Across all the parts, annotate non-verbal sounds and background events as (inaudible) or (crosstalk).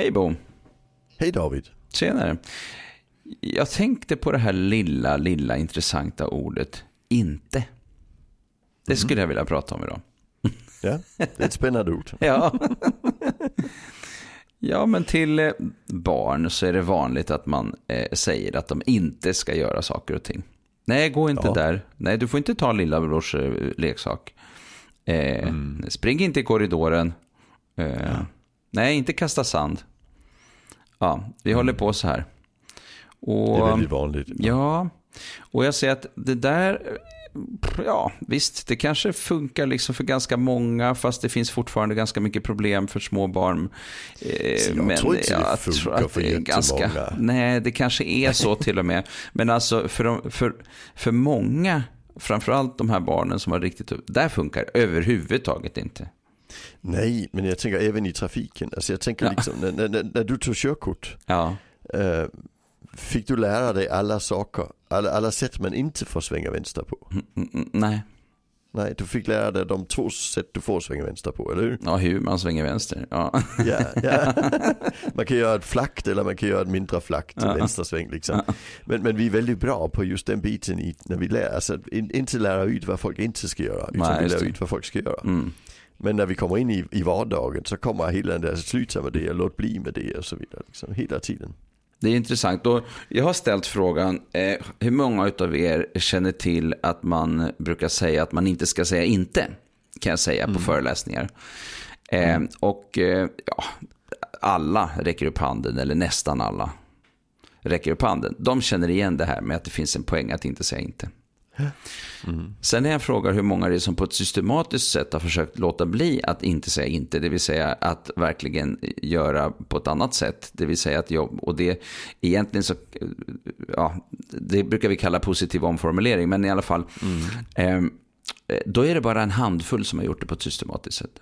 Hej Bo. Hej David. Tjenare. Jag tänkte på det här lilla, lilla intressanta ordet inte. Det skulle jag vilja prata om idag. (laughs) Ja, det är ett spännande ord. Ja. ja, men till eh, barn så är det vanligt att man eh, säger att de inte ska göra saker och ting. Nej, gå inte Ja. där. Nej, du får inte ta lillabrors eh, leksak. Eh, Spring inte i korridoren. Eh, Nej, inte kasta sand. Ja, vi håller på så här. Och, Det är väldigt vanligt. Ja, och jag säger att det där, ja visst, det kanske funkar liksom för ganska många, fast det finns fortfarande ganska mycket problem för små barn. Eh, Så jag tror inte det funkar för jättemånga. Nej, det kanske är så till och med. (laughs) Men alltså för, de, för, för många, framförallt de här barnen som har riktigt, där funkar det överhuvudtaget inte. Nej, men jag tänker även i trafiken. Alltså jag tänker Ja. liksom, när, när, när du tog körkort, Ja, eh, fick du lära dig alla saker, alla, alla sätt man inte får svänga vänster på? mm, nej, Nej, du fick lära dig de två sätt du får svänga vänster på, eller hur? ja, hur man svänger vänster. Ja. Ja, ja. (laughs) Man kan göra ett flackt eller man kan göra ett mindre flackt Ja. vänstersväng liksom. Men, men vi är väldigt bra på just den biten i, när vi lär, alltså in, inte lära ut vad folk inte ska göra, utan Nej, vi lär ut vad folk ska göra. Mm. Men när vi kommer in i, i vardagen så kommer hela den där, sluta med det, låt bli med det och så vidare. Liksom, hela tiden. Det är intressant. Och jag har ställt frågan, eh, hur många av er känner till att man brukar säga att man inte ska säga inte? Kan jag säga på föreläsningar. Eh, och eh, ja, alla räcker upp handen, eller nästan alla räcker upp handen. De känner igen det här med att det finns en poäng att inte säga inte. Sen när jag frågar hur många det är som på ett systematiskt sätt har försökt låta bli att inte säga inte, det vill säga att verkligen göra på ett annat sätt, det vill säga att jobb, och det egentligen så, ja, det brukar vi kalla positiv omformulering, men i alla fall, ehm, då är det bara en handfull som har gjort det på ett systematiskt sätt.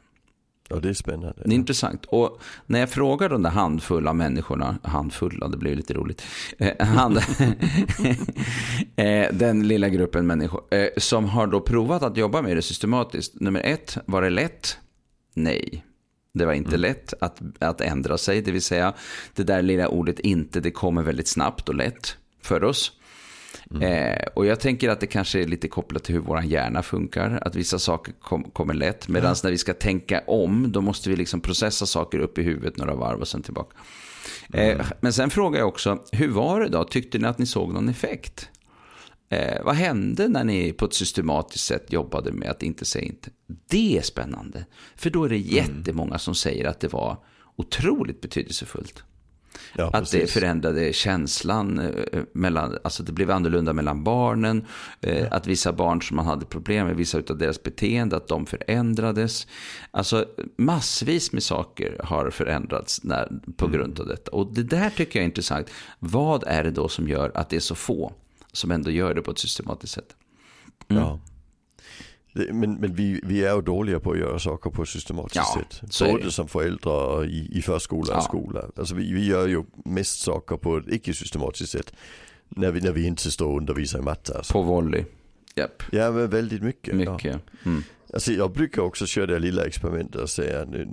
Och det är spännande. Det är intressant. Och när jag frågar de där handfulla människorna, handfulla, det blir lite roligt, (laughs) eh, hand, (laughs) eh, den lilla gruppen människor eh, som har då provat att jobba med det systematiskt. Nummer ett, var det lätt? Nej. Det var inte lätt att, att ändra sig, det vill säga det där lilla ordet inte, det kommer väldigt snabbt och lätt för oss. Eh, och jag tänker att det kanske är lite kopplat till hur vår hjärna funkar. Att vissa saker kom, kommer lätt. Medan när vi ska tänka om, då måste vi liksom processa saker upp i huvudet några varv och sen tillbaka. Eh, men sen frågar jag också, hur var det då? Tyckte ni att ni såg någon effekt? Eh, vad hände när ni på ett systematiskt sätt jobbade med att inte säga inte? Det är spännande. För då är det jättemånga som säger att det var otroligt betydelsefullt. Ja, Att det precis. förändrade känslan, eh, mellan, alltså det blev annorlunda mellan barnen. eh, Att vissa barn som man hade problem med, vissa av deras beteende, att de förändrades. Alltså massvis med saker har förändrats när, på grund av detta. Och det där tycker jag är intressant. Vad är det då som gör att det är så få som ändå gör det på ett systematiskt sätt? Ja. Det, men men vi, vi är ju dåliga på att göra saker på ett systematiskt Ja, sätt. Både som föräldrar och i, i förskola och Ja. skola. Alltså vi, vi gör ju mest saker på ett icke-systematiskt sätt. När vi, när vi inte står och undervisar i matte. Alltså. På volley. Japp, Ja väldigt mycket. Ja. mycket. Mm. Alltså jag brukar också köra det lilla experimentet och säga nu,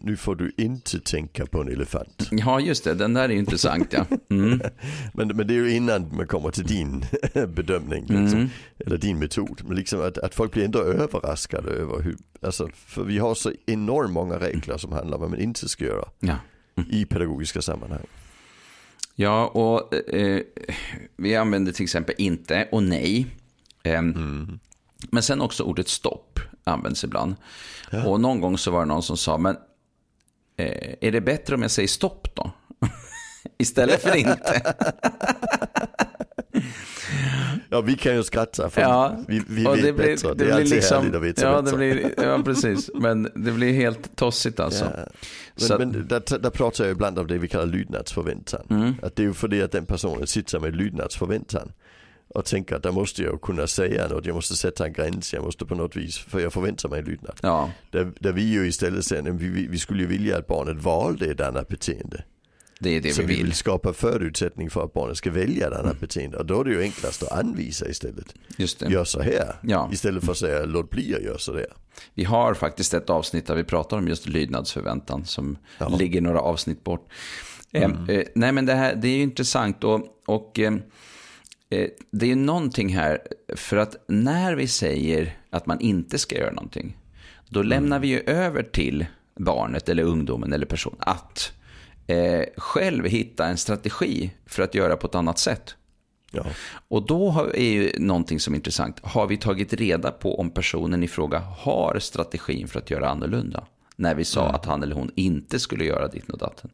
nu får du inte tänka på en elefant. Ja, just det. Den där är intressant, ja. Mm. (laughs) Men, men det är ju innan man kommer till din (laughs) bedömning. Liksom, Mm. Eller din metod. Men liksom att, att folk blir ändå överraskade över hur, alltså, för vi har så enormt många regler som handlar om vad man inte ska göra Ja. i pedagogiska sammanhang. Ja, och eh, vi använder till exempel inte och nej. Ehm, Men sen också ordet stopp används ibland. Och någon gång så var det någon som sa, men eh, är det bättre om jag säger stopp då? (laughs) Istället för inte. (laughs) Ja vi kan ju skratta för Ja, vi, vi och vet bättre. Det, är alltid härligt att veta ja, bättre. det blir, ja, precis. (laughs) Men det blir helt tossigt alltså. Ja. Så Men, att- men där, där pratar jag ibland om det vi kallar lydnadsförväntan. Mm. Att det är ju för det att den personen sitter med lydnadsförväntan. Och tänker att där måste jag kunna säga något, jag måste sätta en gräns, jag måste på något vis, för jag förväntar mig lydnad. Ja, Där, där vi ju istället säger, vi, vi- skulle ju vilja att barnet valde ett annat beteende. Det är det så vi vi vill. vill skapa förutsättning för att barnet ska välja ett annat beteende. Och då är det ju enklast att anvisa istället. Just det. Gör så här. Ja. Istället för att säga låt bli att göra så där. Vi har faktiskt ett avsnitt där vi pratar om just lydnadsförväntan som Ja. ligger några avsnitt bort. Eh, eh, nej men det här det är ju intressant och, och eh, det är ju någonting här för att när vi säger att man inte ska göra någonting då lämnar vi ju över till barnet eller ungdomen eller person att eh, själv hitta en strategi för att göra på ett annat sätt. Ja. Och då är ju någonting som är intressant. Har vi tagit reda på om personen i fråga har strategin för att göra annorlunda? När vi sa att han eller hon inte skulle göra ditt och datten.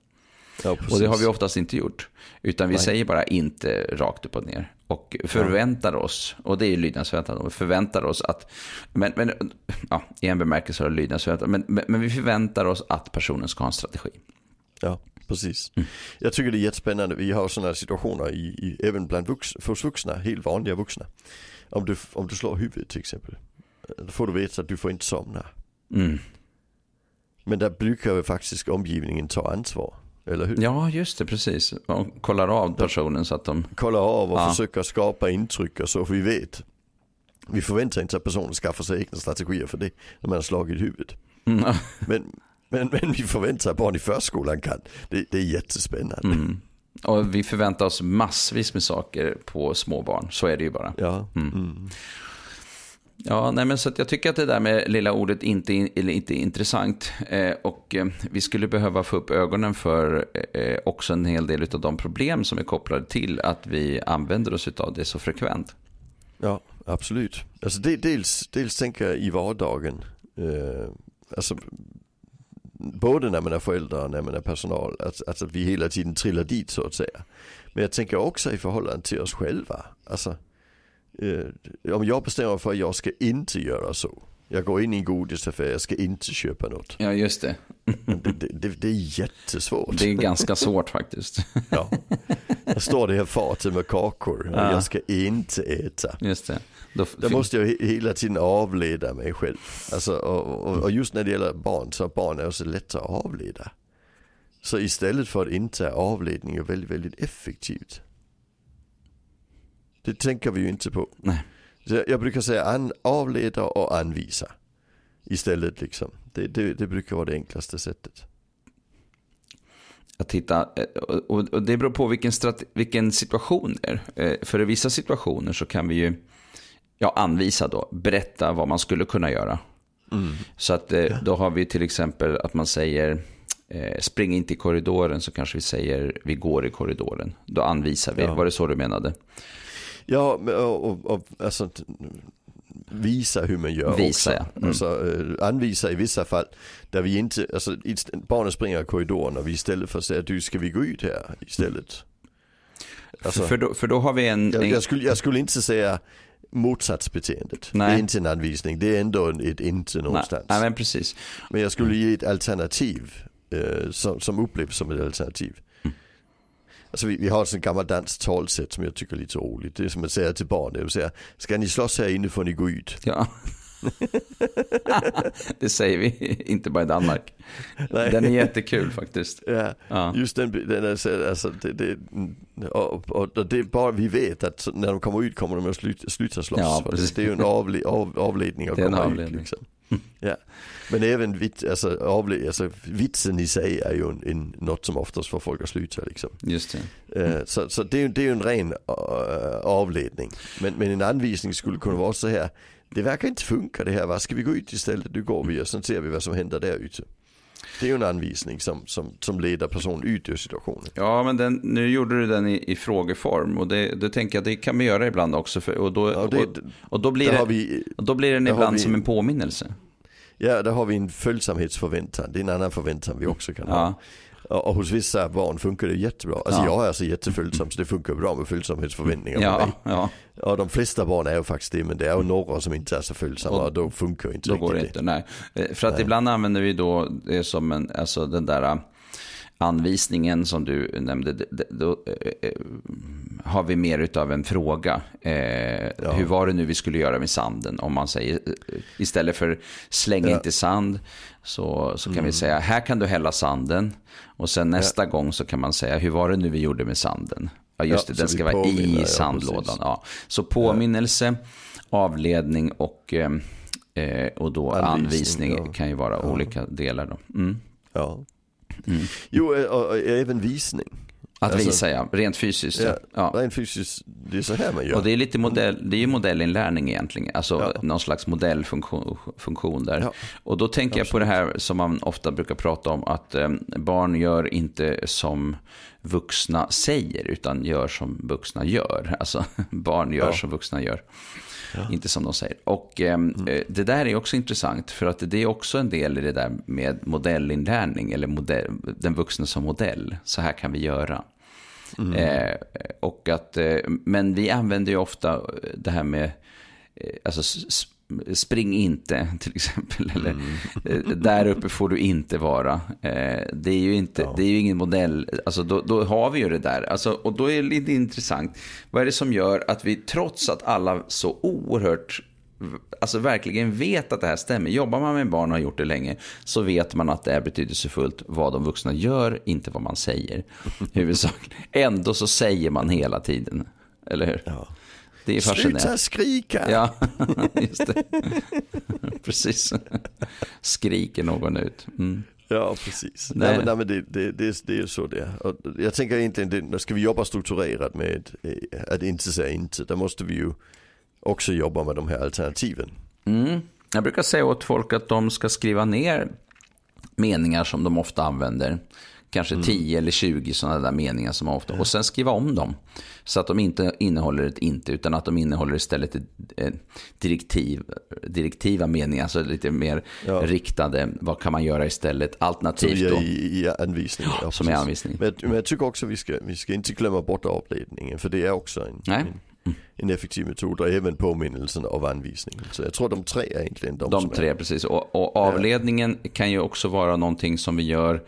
ja, Och det har vi oftast inte gjort. Utan vi Nej. säger bara inte rakt upp och ner. Och förväntar oss, och det är ju lydnadsförväntan, och förväntar oss att, men, men ja, i en bemärkelse har det lydnadsförväntan, men, men, men vi förväntar oss att personen ska ha en strategi. Ja, precis. Mm. Jag tycker det är jättespännande. Vi har sådana situationer i, i, även bland vux, hos vuxna, helt vanliga vuxna. Om du, om du slår huvudet till exempel. Då får du veta att du får inte somna. Mm. Men där brukar ju faktiskt omgivningen ta ansvar. Eller hur? Ja, just det, precis. Och kollar av personen så att de, Kolla av och Ja. försöka skapa intryck och så vi vet. Vi förväntar inte att personen skaffar sig egna strategier för det när man har slagit huvudet. mm. (laughs) Men, men, men vi förväntar att barn i förskolan kan. Det, det är jättespännande. Mm. Och vi förväntar oss massvis med saker på små barn. Så är det ju bara. Ja. Mm. Ja, nej, men så att jag tycker att det där med lilla ordet inte, eller inte är intressant. Eh, och eh, vi skulle behöva få upp ögonen för eh, också en hel del av de problem som är kopplade till att vi använder oss av det så frekvent. Ja, absolut. Alltså det, dels, dels tänker jag i vardagen. Eh, alltså, både när man är förälder och när man är personal. Att, att vi hela tiden trillar dit så att säga. Men jag tänker också i förhållande till oss själva. Alltså, eh, om jag bestämmer för att jag ska inte göra så. Jag går in i en godisaffär, jag ska inte köpa något. Ja, just det. Det, det, det, det är jättesvårt. Det är ganska svårt faktiskt. (laughs) Ja. Jag står det här fatet med kakor Ja. jag ska inte äta. Just det. Då, Där måste jag he- hela tiden avleda mig själv. Alltså, och, och, och just när det gäller barn så barn är så lätta att avleda. Så istället för att inte avledning är väldigt, väldigt effektivt. Det tänker vi ju inte på. Nej. Jag- brukar säga an, avleda och anvisa. Istället liksom. Det, det, det brukar vara det enklaste sättet. att titta, eh, och, och- och det beror på vilken, strate, vilken situation det är. Eh, För i vissa situationer så kan vi ju ja, anvisa då, berätta vad man skulle kunna göra. Så att eh, då har vi till exempel att man säger eh, spring inte i korridoren så kanske vi säger vi går i korridoren. Då anvisar vi, Ja. var det så du menade? Ja, och, och, alltså, visa hur man gör Visa, också. ja. Mm. Alltså, eh, anvisa i vissa fall där vi inte, alltså barnen springer i korridoren och vi istället för att säga du ska vi gå ut här istället. Alltså, för, då, för då har vi en... jag, jag, skulle, jag skulle inte säga motsatsbeteendet. Det Nej. är inte en anvisning, det är ändå ett inte någonstans. nej, men precis. Men jag skulle ge ett alternativ eh, som, som upplevs som ett alternativ. Alltså vi, vi har ett gammalt danskt talsätt som jag tycker är lite roligt. Det är som att säga till barn, vill säga, ska ni slåss här inne får ni gå ut. Ja. (laughs) det säger vi inte bara i Danmark. Nej. Den är jättekul faktiskt. Ja, Ja. just den, den är, så- alltså, det, det, och, och, det är bara, vi vet att när de kommer ut kommer de att sluta, sluta slåss. Ja, det, är ju en avle, av, avledning att komma avledning. ut. Liksom. (laughs) Ja. Men även vit, alltså, avle, alltså, vitsen i sig är ju en, en, något som oftast får folk att sluta. Liksom. Just det. Eh, Så, så det, är, det är ju en ren uh, avledning. Men, men en anvisning skulle kunna vara så här. Det verkar inte funka det här va? Ska vi gå ut istället? Nu går vi och sen ser vi vad som händer där ute. Det är ju en anvisning som, som, som leder personen ut ur situationen. Ja, men den, nu gjorde du den i, i frågeform och det, det tänker jag det kan vi göra ibland också. För, och, då, Ja, det, och, och då blir det, vi, då blir den ibland vi- som en påminnelse. ja, där har vi en följsamhetsförväntan. Det är en annan förväntan vi också kan ha. Ja, Och, och hos vissa barn funkar det jättebra. Alltså Ja. jag är alltså jätteföljsam så det funkar bra med följsamhetsförväntningar ja, mig. ja, Ja, de flesta barn är ju faktiskt det, men det är ju några som inte är så följsamma Och och då funkar inte då riktigt går det det. inte. Nej. Eh, För att Nej. ibland använder vi då det som en, alltså den där, anvisningen som du nämnde, då eh, har vi mer utav en fråga. Eh, ja. Hur var det nu vi skulle göra med sanden? Om man säger istället för släng ja. inte sand så, så kan mm. vi säga här kan du hälla sanden. Och sen nästa ja. gång så kan man säga hur var det nu vi gjorde med sanden? Ja just det, den ska vara i sandlådan. Ja, Så påminnelse, avledning och, eh, och då anvisning, anvisning kan ju vara olika delar. Då. Mm. Ja. Mm. Jo, och, och även visning. Att alltså, visa ja, rent fysiskt. Ja, ja. Rent fysiskt, det är så här man gör. Och det är lite modell, det är ju modellinlärning egentligen. Alltså ja. någon slags modellfunktion där. Ja. Och då tänker Absolut. jag på det här som man ofta brukar prata om. Att eh, barn gör inte som vuxna säger, utan gör som vuxna gör. Alltså (laughs) barn gör som vuxna gör. Ja. Inte som de säger. Och eh, mm. det där är också intressant för att det är också en del i det där med modellinlärning eller modell, den vuxna som modell. Så här kan vi göra. Mm. Eh, och att, eh, men vi använder ju ofta det här med eh, alltså, spring inte till exempel. (laughs) Eller, mm. Där uppe får du inte vara. Eh, det är ju, inte, ja. det är ju ingen modell. Alltså, då, då, har vi ju det där. Alltså, och då är det lite intressant. Vad är det som gör att vi trots att alla så oerhört alltså verkligen vet att det här stämmer. Jobbar man med barn och har gjort det länge så vet man att det är betydelsefullt vad de vuxna gör, inte vad man säger. (laughs) Huvudsakligen. Ändå så säger man hela tiden. Eller hur? Ja. Det är fascinerande. Sluta skrika! Ja, (laughs) just det. (laughs) Precis. Skriker någon ut. Mm. Ja, precis. Nej. Nej, men, nej, men det, det, det, det är så det är. Och jag tänker egentligen, ska vi jobba strukturerat med eh, att inte säga inte, då måste vi ju också jobba med de här alternativen. Mm. Jag brukar säga åt folk att de ska skriva ner meningar som de ofta använder kanske mm. 10 eller 20 sådana där meningar som ofta, och sen skriva om dem. Så att de inte innehåller ett inte, utan att de innehåller istället ett, direktiv, direktiva meningar, alltså lite mer ja. riktade. Vad kan man göra istället? Alternativt då. I, i anvisning. Ja, som är anvisning. Men, men jag tycker också vi ska, vi ska inte glömma bort avledningen, för det är också en, Nej. en en effektiv metod och även påminnelsen av anvisningen. Så jag tror de tre är egentligen de, de tre, är. precis. Och, och avledningen ja. kan ju också vara någonting som vi gör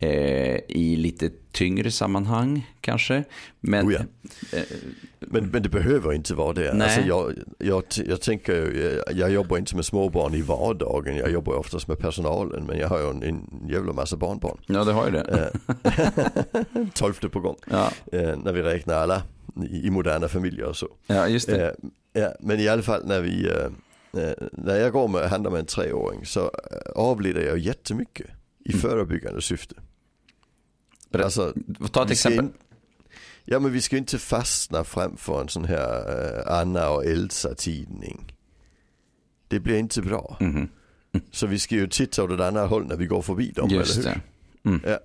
eh, i lite tyngre sammanhang kanske. Men, oh ja. eh, men, men det behöver inte vara det. Nej. Alltså jag, jag, jag tänker, jag, jag jobbar inte med småbarn i vardagen. Jag jobbar oftast med personalen. Men jag har ju en, en jävla massa barnbarn. Ja, det har ju det. Eh, (laughs) tolfte på gång. Ja. Eh, när vi räknar alla i, i moderna familjer och så. Ja, just det. Eh, ja, men i alla fall när vi, när jag går med, handlar med en treåring så avleder jag jättemycket i mm. förebyggande syfte. Alltså, Ta ett exempel. In, ja men vi ska inte fastna framför en sån här uh, Anna och Elsa tidning. Det blir inte bra. Mm -hmm. mm. Så vi ska ju titta åt ett annat håll när vi går förbi dem, Just eller hur? Mm. Ja.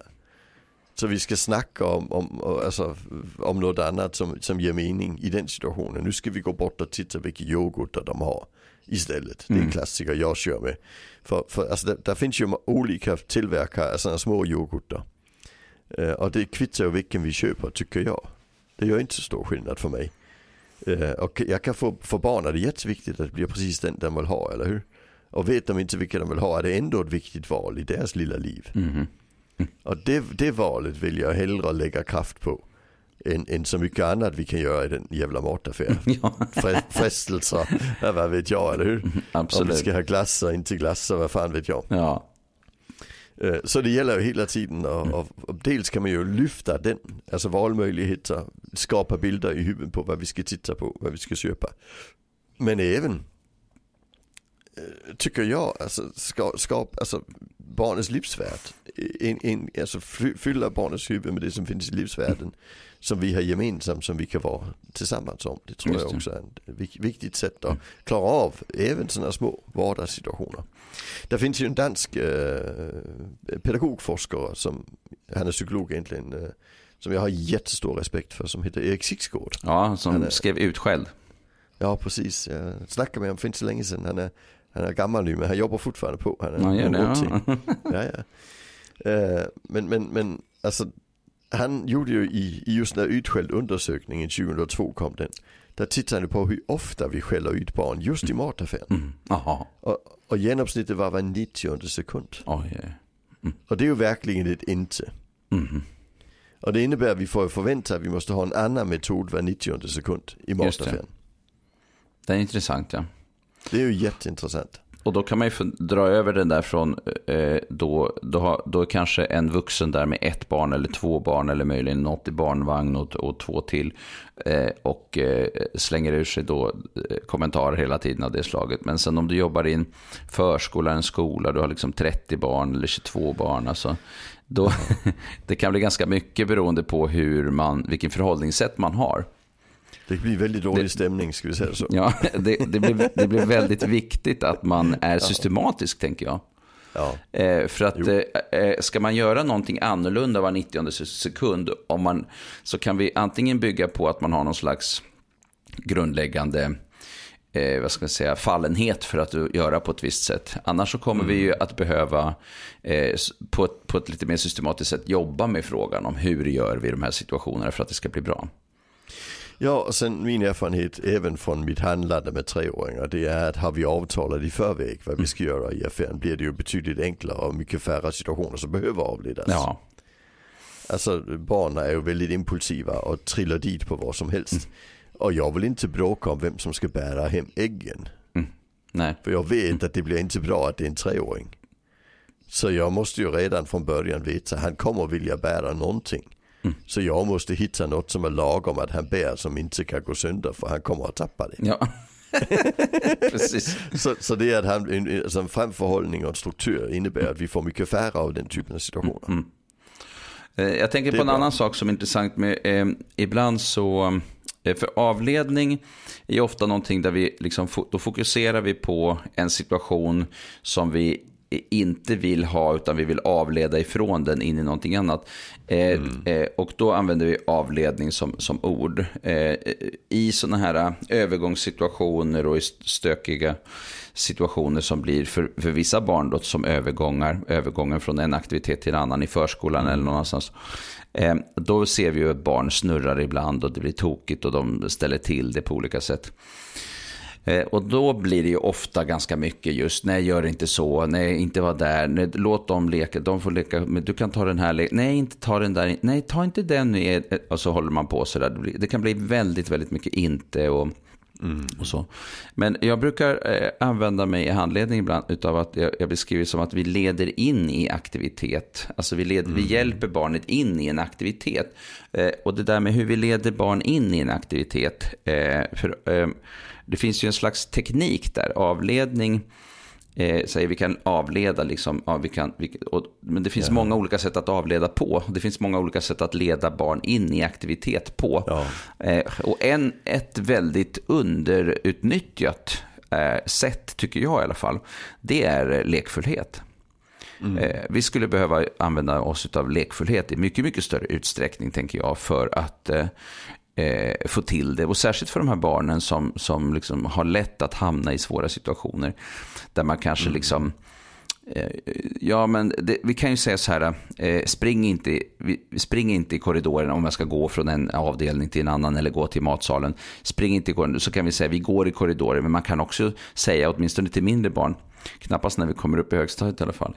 Så vi ska snacka om, om, alltså, om något annat som, som ger mening i den situationen. Nu ska vi gå bort och titta vilka yoghurtar de har istället. Det är en mm. klassiker jag kör med. För, för alltså, där finns ju olika tillverkare av sådana små yoghurtar. Uh, och det kvittar ju vilken vi köper tycker jag. Det gör inte så stor skillnad för mig. Uh, och jag kan få, för barn är det jätteviktigt att det blir precis den de vill ha, eller hur? Och vet de inte vilka de vill ha är det ändå ett viktigt val i deras lilla liv. Mm. Mm. Och det, det valet vill jag hellre lägga kraft på än, än så mycket annat vi kan göra i den jävla mataffären. (laughs) ja. Frestelser, vad vet jag, eller hur? Absolut. Om vi ska ha glassar, inte glassar, vad fan vet jag. Ja. Eh, så det gäller ju hela tiden och, och, och, dels kan man ju lyfta den, alltså valmöjligheter, skapa bilder i huvudet på vad vi ska titta på, vad vi ska köpa. Men även, eh, tycker jag, alltså, ska, skapa, alltså barnets livsvärld, en, en, alltså fylla barnets huvud med det som finns i livsvärlden som vi har gemensamt som vi kan vara tillsammans om. Det tror Just jag också är ett viktigt sätt att klara av även sådana små vardagssituationer. Det finns ju en dansk äh, pedagogforskare som, han är psykolog egentligen, äh, som jag har jättestor respekt för som heter Erik Sixgård. Ja, som är, skrev Utskälld. Ja, precis. Jag snackade med honom för inte så länge sedan. Han är, han är gammal nu men han jobbar fortfarande på. Han är ja, det, ja. ja, ja. (laughs) Uh, men, men, men alltså han gjorde ju i, i just den utskälld undersökningen 2002 kom den. Där tittade han på hur ofta vi skäller ut barn just i mm. mataffären. Mm. Och, och genomsnittet var var 90 sekund. Oh, yeah. mm. Och det är ju verkligen ett inte. Och det innebär att vi får förvänta att vi måste ha en annan metod var 90 sekund i Just det. mataffären. Det är intressant ja. Det är ju jätteintressant. Och då kan man ju dra över den där från, eh, då, då, har, då kanske en vuxen där med ett barn eller två barn eller möjligen något i barnvagn och, och två till. Eh, och eh, slänger ur sig då eh, kommentarer hela tiden av det slaget. Men sen om du jobbar i en förskola, en skola, du har liksom 30 barn eller 22 barn. Alltså, då, (laughs) det kan bli ganska mycket beroende på hur man, vilken förhållningssätt man har. Det blir väldigt dålig stämning, ska vi säga så. Ja, (laughs) det, det, blir, det blir väldigt viktigt att man är systematisk, tänker jag. Ja. Eh, för att eh, eh, ska man göra någonting annorlunda var 90 sekund, om man, så kan vi antingen bygga på att man har någon slags grundläggande eh, vad ska man säga, fallenhet för att göra på ett visst sätt. Annars så kommer vi ju att behöva eh, på, ett, på ett lite mer systematiskt sätt jobba med frågan om hur gör vi de här situationerna för att det ska bli bra. Ja, och sen min erfarenhet även från mitt handlande med treåringar det är att har vi avtalat i förväg vad vi ska göra i affären blir det ju betydligt enklare och mycket färre situationer som behöver avledas. Ja, Alltså barnen är ju väldigt impulsiva och trillar dit på vad som helst. Och jag vill inte bråka om vem som ska bära hem äggen. nej. För jag vet att det blir inte bra att det är en treåring. Så jag måste ju redan från början veta att han kommer vilja bära någonting. Så jag måste hitta något som är lagom att han bär som inte kan gå sönder för han kommer att tappa det. Ja, (laughs) precis. Så, så det är att han, en, alltså en framförhållning och en struktur innebär att vi får mycket färre av den typen av situationer. Eh, Jag tänker på en bra. annan sak som är intressant med, eh, ibland så, eh, för avledning är ofta någonting där vi, liksom, då fokuserar vi på en situation som vi inte vill ha utan vi vill avleda ifrån den in i någonting annat. Eh, eh, och då använder vi avledning som, som ord. Eh, I sådana här övergångssituationer och i st- stökiga situationer som blir för, för vissa barn då, som övergångar, övergången från en aktivitet till en annan i förskolan eller någonstans. Eh, då ser vi ju att barn snurrar ibland och det blir tokigt och de ställer till det på olika sätt. Eh, Och då blir det ju ofta ganska mycket just, nej gör inte så, nej inte vara där, nej, låt dem leka, de får leka, men du kan ta den här, le- nej inte ta den där, nej ta inte den, och så håller man på sådär. Det kan bli väldigt, väldigt mycket inte och, och så. Men jag brukar eh, använda mig i handledning ibland utav att jag, jag beskriver som att vi leder in i aktivitet. Alltså vi, led, vi hjälper barnet in i en aktivitet. Eh, och det där med hur vi leder barn in i en aktivitet, för, det finns ju en slags teknik där. Avledning, eh, säger vi kan avleda, liksom, ja, vi kan, vi, och, men det finns många olika sätt att avleda på. Det finns många olika sätt att leda barn in i aktivitet på. Ja. Eh, och en, ett väldigt underutnyttjat eh, sätt, tycker jag i alla fall, det är eh, lekfullhet. Eh, vi skulle behöva använda oss av lekfullhet i mycket, mycket större utsträckning, tänker jag, för att eh, få till det. Och särskilt för de här barnen som, som liksom har lätt att hamna i svåra situationer. Där man kanske liksom... Eh, Ja, men det, vi kan ju säga så här. Eh, spring, inte, spring inte i korridoren om jag ska gå från en avdelning till en annan eller gå till matsalen. Spring inte i korridoren. Så kan vi säga vi går i korridoren. Men man kan också säga, åtminstone till mindre barn, knappast när vi kommer upp i högstadiet i alla fall.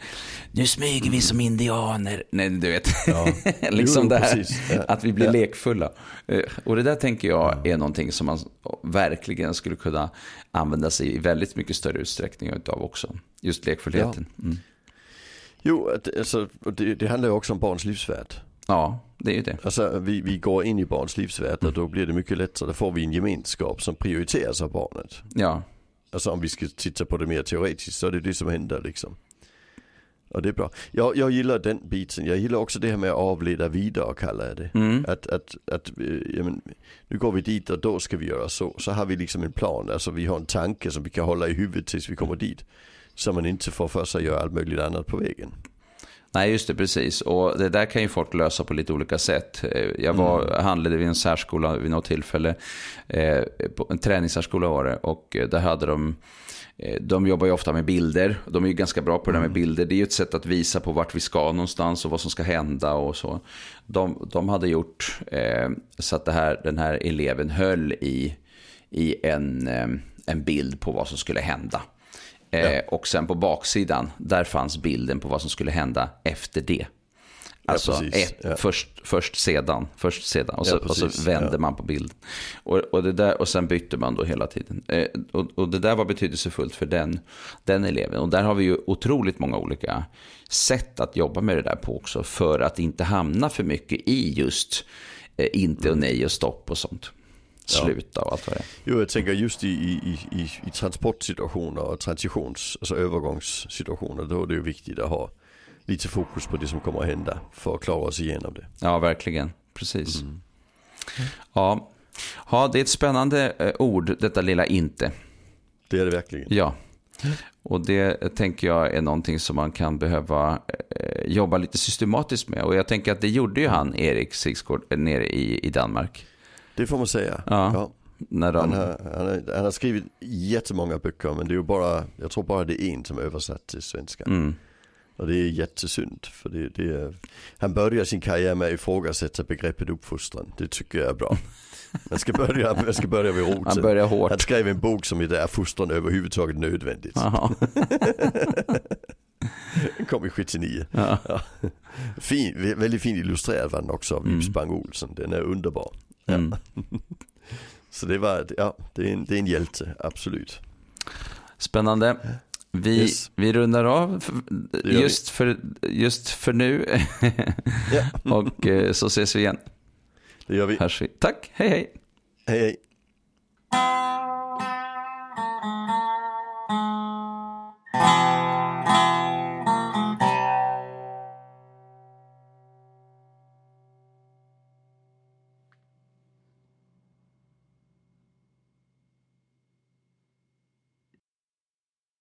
Nu smyger vi som indianer. Nej, du vet. (laughs) liksom Jo, det här. Ja. att vi blir Ja. lekfulla. Eh, Och det där tänker jag är någonting som man verkligen skulle kunna använda sig i väldigt mycket större utsträckning utav också. Just lekfullheten. Mm. Jo, alltså, det, det handlar ju också om barns livsvärld. Ja, det är ju det. Alltså vi, vi går in i barns livsvärld och då blir det mycket lättare. Då får vi en gemenskap som prioriteras av barnet. Ja, Alltså om vi ska titta på det mer teoretiskt så är det det som händer liksom. Och det är bra. Jag, jag gillar den biten. Jag gillar också det här med att avleda vidare kallar jag det. Mm. Att, att, att eh, ja, men, nu går vi dit och då ska vi göra så. Så har vi liksom en plan. Alltså vi har en tanke som vi kan hålla i huvudet tills vi kommer dit. Så man inte får för sig att göra allt möjligt annat på vägen. Nej, just det, precis. Och det där kan ju folk lösa på lite olika sätt. Eh, Jag var, handlade vid en särskola vid något tillfälle. Eh, en träningssärskola var det. Och eh, där hade de, de jobbar ju ofta med bilder. De är ju ganska bra på det där med bilder. Det är ju ett sätt att visa på vart vi ska någonstans och vad som ska hända och så. De, de hade gjort eh, så att här, den här eleven höll i, i en, eh, en bild på vad som skulle hända. Eh, Och sen på baksidan, där fanns bilden på vad som skulle hända efter det. Alltså ja, ett, ja. först, först sedan, först sedan och så, Ja, och så vände ja. man på bilden. Och, och, det där, och sen bytte man då hela tiden. Eh, och, och det där var betydelsefullt för den, den eleven. Och där har vi ju otroligt många olika sätt att jobba med det där på också. För att inte hamna för mycket i just eh, inte och nej och stopp och sånt. Sluta och allt vad det är. Jo, jag tänker just i, i, i, i transportsituationer och transitions, alltså övergångssituationer, då är det ju viktigt att ha lite fokus på det som kommer att hända för att klara oss igenom det. Ja, verkligen. Precis. Ja. ja, det är ett spännande eh, ord, detta lilla inte. Det är det verkligen. Ja, och det tänker jag är någonting som man kan behöva eh, jobba lite systematiskt med. Och jag tänker att det gjorde ju han, Erik Sigsgård, eh, nere i, i Danmark. Det får man säga. Ja. Ja. När Han, har, han, har, han har skrivit jättemånga böcker men det är ju bara, jag tror bara det är en som är översatt till svenska. mm, Och det är jättesynd för det, det är, han börjar sin karriär med att ifrågasätta begreppet uppfostran. Det tycker jag är bra. (laughs) Man ska börja, man ska börja vid roten. han börjar hårt. Han skrev en bok som heter Är fostran överhuvudtaget nödvändigt? Den (laughs) kom i 79. Ja. Ja. Fin, vä- väldigt fint illustrerad var den också av Mm. Ib Spang Olsen. Den är underbar. Mm. (laughs) Så det var, ja, det är en, det är en hjälte, absolut. Spännande. Vi, Yes. vi rundar av just, för, just för nu. (laughs) Ja, (laughs) och eh, så ses vi igen. det gör vi. Hörs vi. Tack, hej hej. Hej hej.